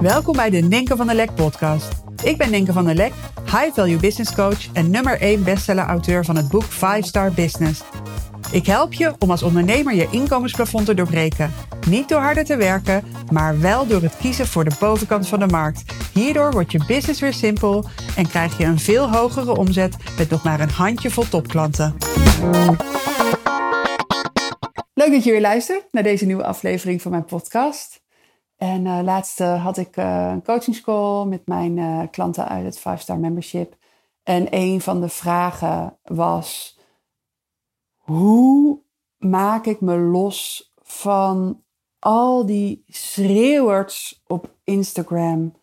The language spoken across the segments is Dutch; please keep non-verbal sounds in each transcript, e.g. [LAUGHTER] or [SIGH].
Welkom bij de Ninken van der Lek podcast. Ik ben Ninken van der Lek, high value business coach en nummer 1 bestseller auteur van het boek 5 Star Business. Ik help je om als ondernemer je inkomensplafond te doorbreken. Niet door harder te werken, maar wel door het kiezen voor de bovenkant van de markt. Hierdoor wordt je business weer simpel en krijg je een veel hogere omzet met nog maar een handjevol topklanten. Leuk dat je weer luistert naar deze nieuwe aflevering van mijn podcast. En uh, laatst uh, had ik uh, een coachingscall met mijn klanten uit het 5 Star Membership. En een van de vragen was: hoe maak ik me los van al die schreeuwers op Instagram?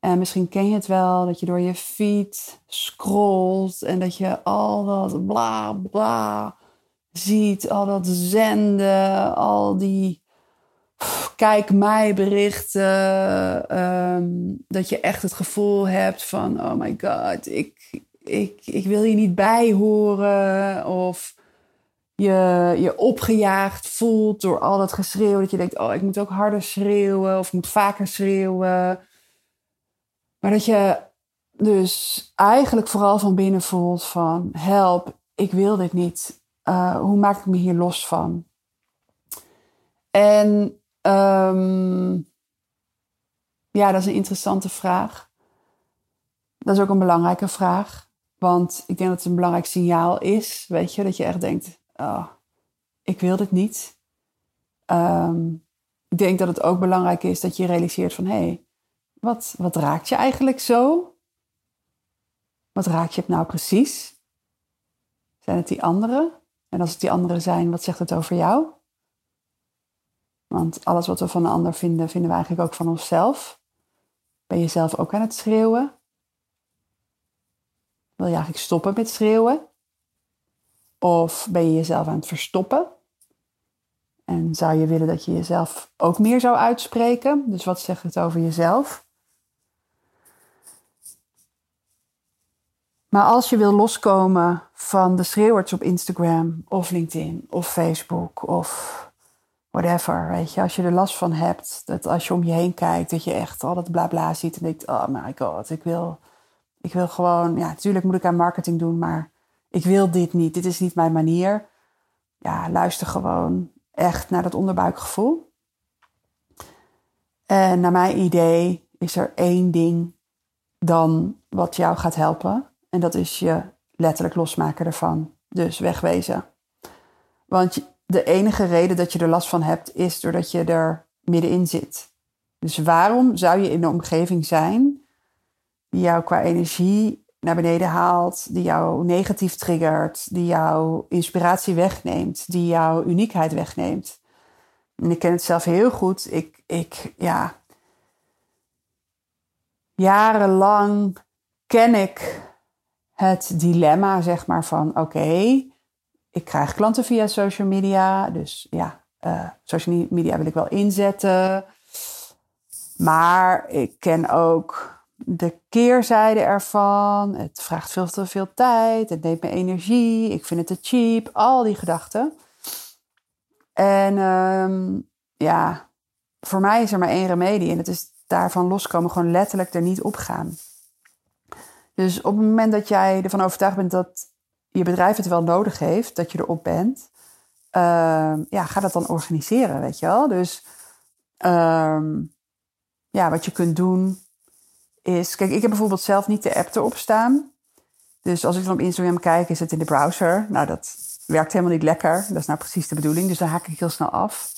En misschien ken je het wel, dat je door je feed scrolt en dat je al dat bla bla ziet, al dat zenden, al die kijk mij berichten. Um, dat je echt het gevoel hebt van, oh my god, ik, ik, ik wil hier niet bij horen. Of je je opgejaagd voelt door al dat geschreeuw. Dat je denkt, oh, ik moet ook harder schreeuwen of ik moet vaker schreeuwen. Maar dat je dus eigenlijk vooral van binnen voelt van, help, ik wil dit niet. Uh, hoe maak ik me hier los van? En Um, ja, dat is een interessante vraag. Dat is ook een belangrijke vraag. Want ik denk dat het een belangrijk signaal is. Weet je, dat je echt denkt: oh, ik wil dit niet. Um, ik denk dat het ook belangrijk is dat je realiseert van hé, hey, wat, wat raakt je eigenlijk zo? Wat raakt je het nou precies? Zijn het die anderen? En als het die anderen zijn, wat zegt het over jou? Want alles wat we van een ander vinden, vinden we eigenlijk ook van onszelf. Ben je zelf ook aan het schreeuwen? Wil je eigenlijk stoppen met schreeuwen? Of ben je jezelf aan het verstoppen? En zou je willen dat je jezelf ook meer zou uitspreken? Dus wat zegt het over jezelf? Maar als je wil loskomen van de schreeuwers op Instagram of LinkedIn of Facebook of whatever, weet je. Als je er last van hebt, dat als je om je heen kijkt, dat je echt al dat bla bla ziet en denkt, oh my god, ik wil, ik wil gewoon, ja, natuurlijk moet ik aan marketing doen, maar ik wil dit niet, dit is niet mijn manier. Ja, luister gewoon echt naar dat onderbuikgevoel. En naar mijn idee is er één ding dan wat jou gaat helpen. En dat is je letterlijk losmaken ervan. Dus wegwezen. Want de enige reden dat je er last van hebt, is doordat je er middenin zit. Dus waarom zou je in een omgeving zijn die jou qua energie naar beneden haalt, die jou negatief triggert, die jouw inspiratie wegneemt, die jouw uniekheid wegneemt? En ik ken het zelf heel goed. Ik, ik ja, jarenlang ken ik het dilemma, zeg maar, van oké, ik krijg klanten via social media. Dus ja, uh, social media wil ik wel inzetten. Maar ik ken ook de keerzijde ervan. Het vraagt veel te veel tijd. Het neemt me energie. Ik vind het te cheap. Al die gedachten. En um, ja, voor mij is er maar één remedie. En dat is daarvan loskomen. Gewoon letterlijk er niet op gaan. Dus op het moment dat jij ervan overtuigd bent dat je bedrijf het wel nodig heeft, dat je erop bent, uh, ja, ga dat dan organiseren, weet je wel. Dus uh, ja, wat je kunt doen is, kijk, ik heb bijvoorbeeld zelf niet de app erop staan. Dus als ik dan op Instagram kijk, is het in de browser. Nou, dat werkt helemaal niet lekker. Dat is nou precies de bedoeling, dus daar haak ik heel snel af.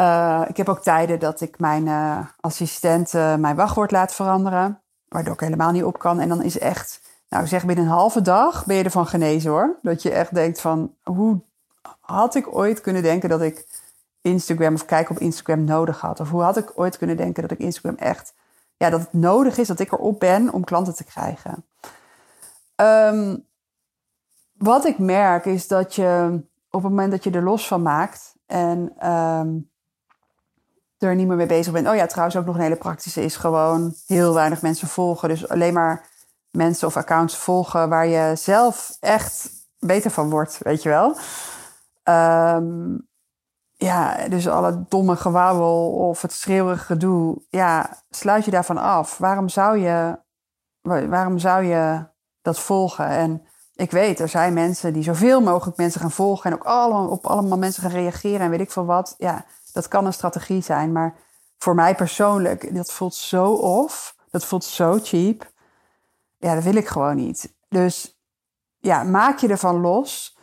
Uh, ik heb ook tijden dat ik mijn uh, assistent mijn wachtwoord laat veranderen. Waardoor ik helemaal niet op kan. En dan is echt nou, zeg binnen een halve dag ben je ervan genezen hoor. Dat je echt denkt van, hoe had ik ooit kunnen denken dat ik Instagram of kijken op Instagram nodig had? Of hoe had ik ooit kunnen denken dat ik Instagram echt, ja, dat het nodig is dat ik erop ben om klanten te krijgen? Um, wat ik merk is dat je op het moment dat je er los van maakt en um, er niet meer mee bezig bent. Oh ja, trouwens ook nog een hele praktische is gewoon heel weinig mensen volgen. Dus alleen maar mensen of accounts volgen waar je zelf echt beter van wordt, weet je wel. Um, ja, dus alle domme gewauwel of het schreeuwige gedoe, ja, sluit je daarvan af. Waarom zou je, waarom zou je dat volgen? En ik weet, er zijn mensen die zoveel mogelijk mensen gaan volgen en ook allemaal, op allemaal mensen gaan reageren en weet ik veel wat. Ja, dat kan een strategie zijn, maar voor mij persoonlijk, dat voelt zo off, dat voelt zo cheap. Ja, dat wil ik gewoon niet. Dus ja, maak je ervan los.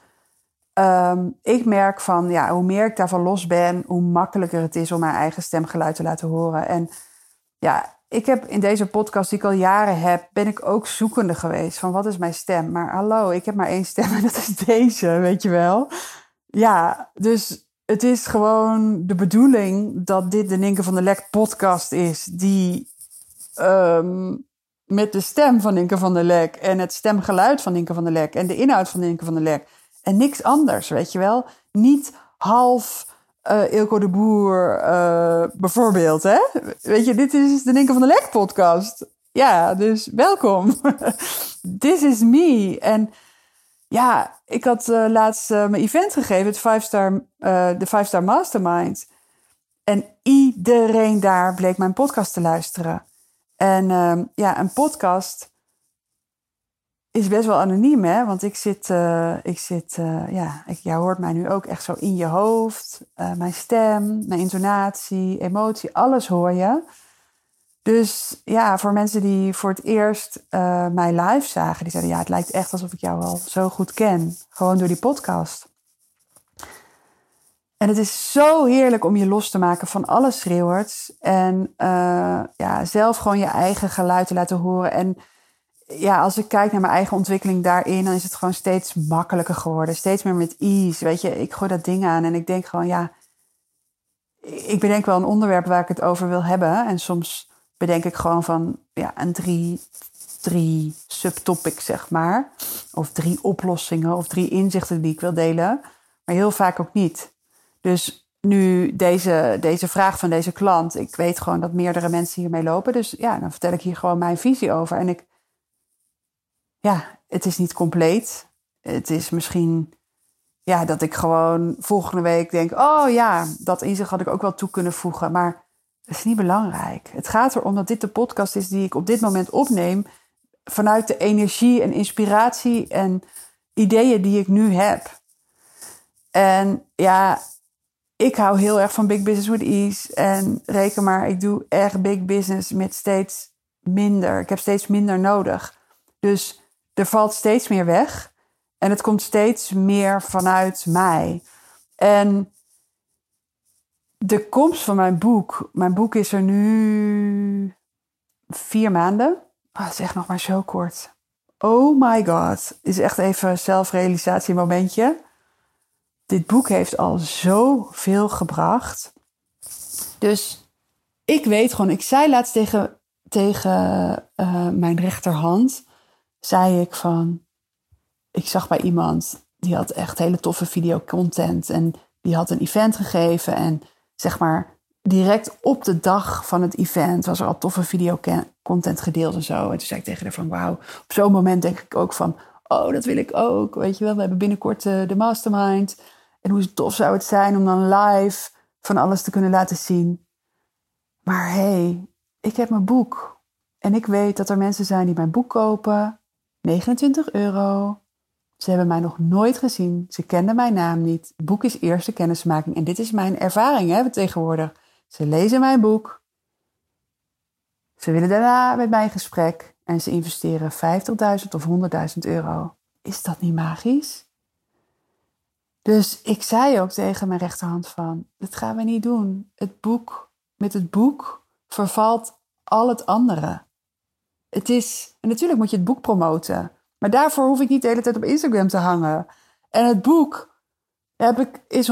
Ehm, ik merk van, ja, hoe meer ik daarvan los ben, hoe makkelijker het is om mijn eigen stemgeluid te laten horen. En ja, ik heb in deze podcast die ik al jaren heb, ben ik ook zoekende geweest van wat is mijn stem. Maar hallo, ik heb maar één stem en dat is deze, weet je wel. Ja, dus het is gewoon de bedoeling dat dit de Ninke van der Lek podcast is, die ehm, met de stem van Ninke van der Lek en het stemgeluid van Ninke van der Lek en de inhoud van Ninke van der Lek en niks anders, weet je wel. Niet half uh, Ilko de Boer uh, bijvoorbeeld, hè? Weet je, dit is de Ninke van der Lek podcast. Ja, dus welkom. [LAUGHS] This is me. En ja, ik had uh, laatst mijn event gegeven, het five star, de 5 Star Mastermind. En iedereen daar bleek mijn podcast te luisteren. En ehm, ja, een podcast is best wel anoniem, hè? Want ik zit, uh, ik zit uh, ja, ik, jij hoort mij nu ook echt zo in je hoofd. Uh, mijn stem, mijn intonatie, emotie, alles hoor je. Dus ja, voor mensen die voor het eerst mij live zagen, die zeiden ja, het lijkt echt alsof ik jou al zo goed ken. Gewoon door die podcast. En het is zo heerlijk om je los te maken van alle schreeuwers. En ja, zelf gewoon je eigen geluid te laten horen. En ja, als ik kijk naar mijn eigen ontwikkeling daarin, dan is het gewoon steeds makkelijker geworden. Steeds meer met ease. Weet je, ik gooi dat ding aan en ik denk gewoon, ja, ik bedenk wel een onderwerp waar ik het over wil hebben. En soms bedenk ik gewoon van, ja, een drie, drie subtopics, zeg maar. Of drie oplossingen of drie inzichten die ik wil delen. Maar heel vaak ook niet. Dus nu deze, deze vraag van deze klant, ik weet gewoon dat meerdere mensen hiermee lopen. Dus ja, dan vertel ik hier gewoon mijn visie over. En ik ja, het is niet compleet. Het is misschien ja, dat ik gewoon volgende week denk: oh ja, dat inzicht had ik ook wel toe kunnen voegen. Maar dat is niet belangrijk. Het gaat erom dat dit de podcast is die ik op dit moment opneem. Vanuit de energie en inspiratie en ideeën die ik nu heb. En ja, ik hou heel erg van big business with ease. En reken maar, ik doe erg big business met steeds minder. Ik heb steeds minder nodig. Dus er valt steeds meer weg. En het komt steeds meer vanuit mij. En de komst van mijn boek. Mijn boek is er nu vier maanden. Oh, dat is echt nog maar zo kort. Oh my god. Is echt even een zelfrealisatie momentje. Dit boek heeft al zoveel gebracht. Dus ik weet gewoon, ik zei laatst tegen, tegen uh, mijn rechterhand zei ik van, ik zag bij iemand die had echt hele toffe videocontent en die had een event gegeven en zeg maar direct op de dag van het event was er al toffe videocontent gedeeld en zo. En toen zei ik tegen haar van wauw, op zo'n moment denk ik ook van, oh dat wil ik ook, weet je wel. We hebben binnenkort uh, de mastermind en hoe tof zou het zijn om dan live van alles te kunnen laten zien. Maar hey, ik heb mijn boek en ik weet dat er mensen zijn die mijn boek kopen 29 euro. Ze hebben mij nog nooit gezien. Ze kenden mijn naam niet. Het boek is eerste kennismaking. En dit is mijn ervaring hè, tegenwoordig. Ze lezen mijn boek. Ze willen daarna met mij in gesprek. En ze investeren 50.000 of 100.000 euro. Is dat niet magisch? Dus ik zei ook tegen mijn rechterhand van... Dat gaan we niet doen. Het boek, met het boek vervalt al het andere. Het is, en natuurlijk moet je het boek promoten. Maar daarvoor hoef ik niet de hele tijd op Instagram te hangen. En het boek heb ik, is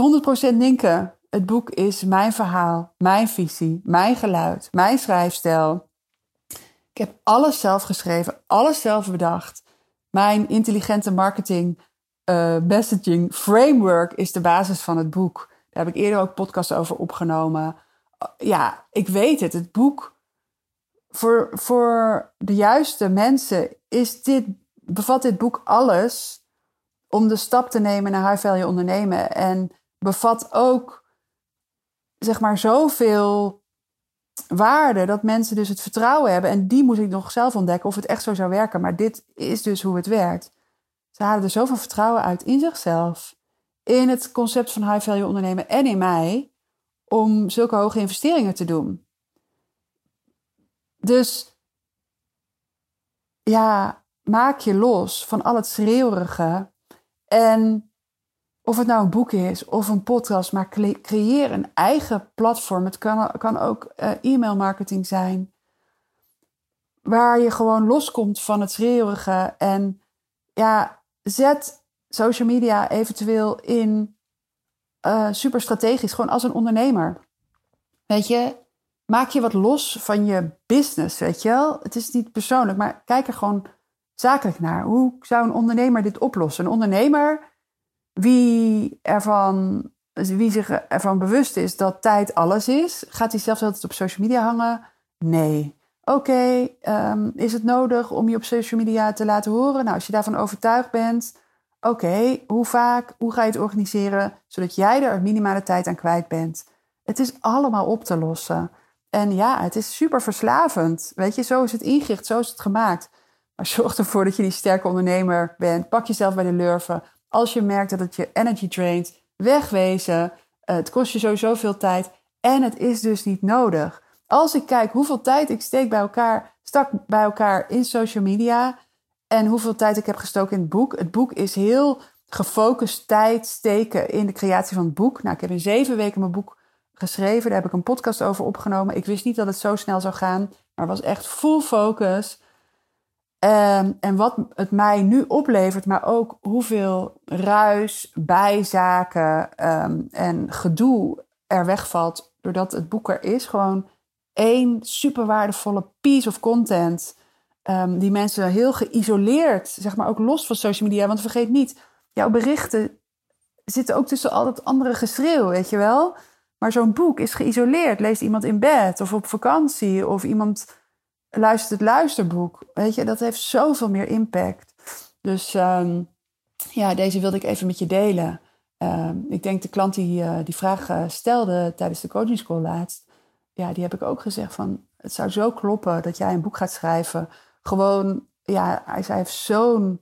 100% Ninke. Het boek is mijn verhaal, mijn visie, mijn geluid, mijn schrijfstijl. Ik heb alles zelf geschreven, alles zelf bedacht. Mijn intelligente marketing uh, messaging framework is de basis van het boek. Daar heb ik eerder ook podcasts over opgenomen. Ja, ik weet het. Het boek voor, voor de juiste mensen is dit, bevat dit boek alles om de stap te nemen naar high value ondernemen. En bevat ook zeg maar zoveel waarde dat mensen dus het vertrouwen hebben. En die moet ik nog zelf ontdekken of het echt zo zou werken. Maar dit is dus hoe het werkt. Ze halen er zoveel vertrouwen uit in zichzelf, in het concept van high value ondernemen en in mij, om zulke hoge investeringen te doen. Dus ja, maak je los van al het schreeuwerige. En of het nou een boek is of een podcast, maar creëer een eigen platform. Het kan, kan ook uh, e-mail marketing zijn. Waar je gewoon loskomt van het schreeuwerige. En ja, zet social media eventueel in uh, super strategisch, gewoon als een ondernemer. Weet je, maak je wat los van je business, weet je wel. Het is niet persoonlijk, maar kijk er gewoon zakelijk naar. Hoe zou een ondernemer dit oplossen? Een ondernemer wie, ervan, wie zich ervan bewust is dat tijd alles is, gaat hij zelfs altijd op social media hangen? Nee. Oké, ehm, is het nodig om je op social media te laten horen? Nou, als je daarvan overtuigd bent, oké, hoe vaak, hoe ga je het organiseren, zodat jij er minimale tijd aan kwijt bent? Het is allemaal op te lossen. En ja, het is super verslavend. Weet je, zo is het ingericht, zo is het gemaakt. Maar zorg ervoor dat je die sterke ondernemer bent. Pak jezelf bij de lurven. Als je merkt dat het je energy draint, wegwezen. Eh, het kost je sowieso veel tijd. En het is dus niet nodig. Als ik kijk hoeveel tijd ik steek bij elkaar, stak bij elkaar in social media. En hoeveel tijd ik heb gestoken in het boek. Het boek is heel gefocust tijd steken in de creatie van het boek. Nou, ik heb in zeven weken mijn boek geschreven. Daar heb ik een podcast over opgenomen. Ik wist niet dat het zo snel zou gaan, maar was echt full focus. Um, en wat het mij nu oplevert, maar ook hoeveel ruis, bijzaken um, en gedoe er wegvalt doordat het boek er is. Gewoon één super waardevolle piece of content. Um, die mensen heel geïsoleerd, zeg maar ook los van social media. Want vergeet niet, jouw berichten zitten ook tussen al dat andere geschreeuw, weet je wel. Maar zo'n boek is geïsoleerd. Leest iemand in bed of op vakantie of iemand luistert het luisterboek. Weet je, dat heeft zoveel meer impact. Dus um, ja, deze wilde ik even met je delen. Um, ik denk de klant die uh, die vraag uh, stelde tijdens de coaching school laatst. Ja, die heb ik ook gezegd van... Het zou zo kloppen dat jij een boek gaat schrijven. Gewoon, ja, hij, hij heeft zo'n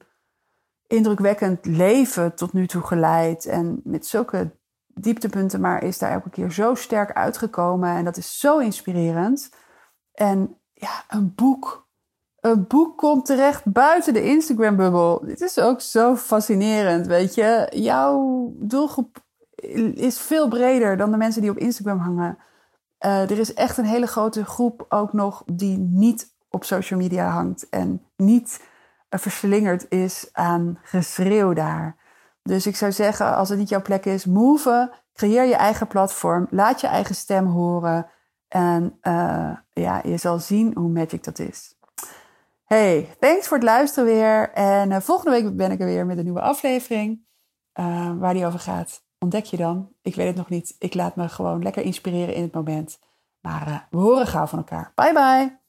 indrukwekkend leven tot nu toe geleid. En met zulke dieptepunten, maar is daar elke keer zo sterk uitgekomen. En dat is zo inspirerend. En ja, een boek. Een boek komt terecht buiten de Instagram-bubbel. Dit is ook zo fascinerend, weet je. Jouw doelgroep is veel breder dan de mensen die op Instagram hangen. Uh, er is echt een hele grote groep ook nog die niet op social media hangt en niet uh, verslingerd is aan geschreeuw daar. Dus ik zou zeggen, als het niet jouw plek is, move, creëer je eigen platform, laat je eigen stem horen. En uh, ja, je zal zien hoe magic dat is. Hey, thanks voor het luisteren weer. En uh, volgende week ben ik er weer met een nieuwe aflevering. Uh, waar die over gaat, ontdek je dan. Ik weet het nog niet. Ik laat me gewoon lekker inspireren in het moment. Maar we horen gauw van elkaar. Bye bye.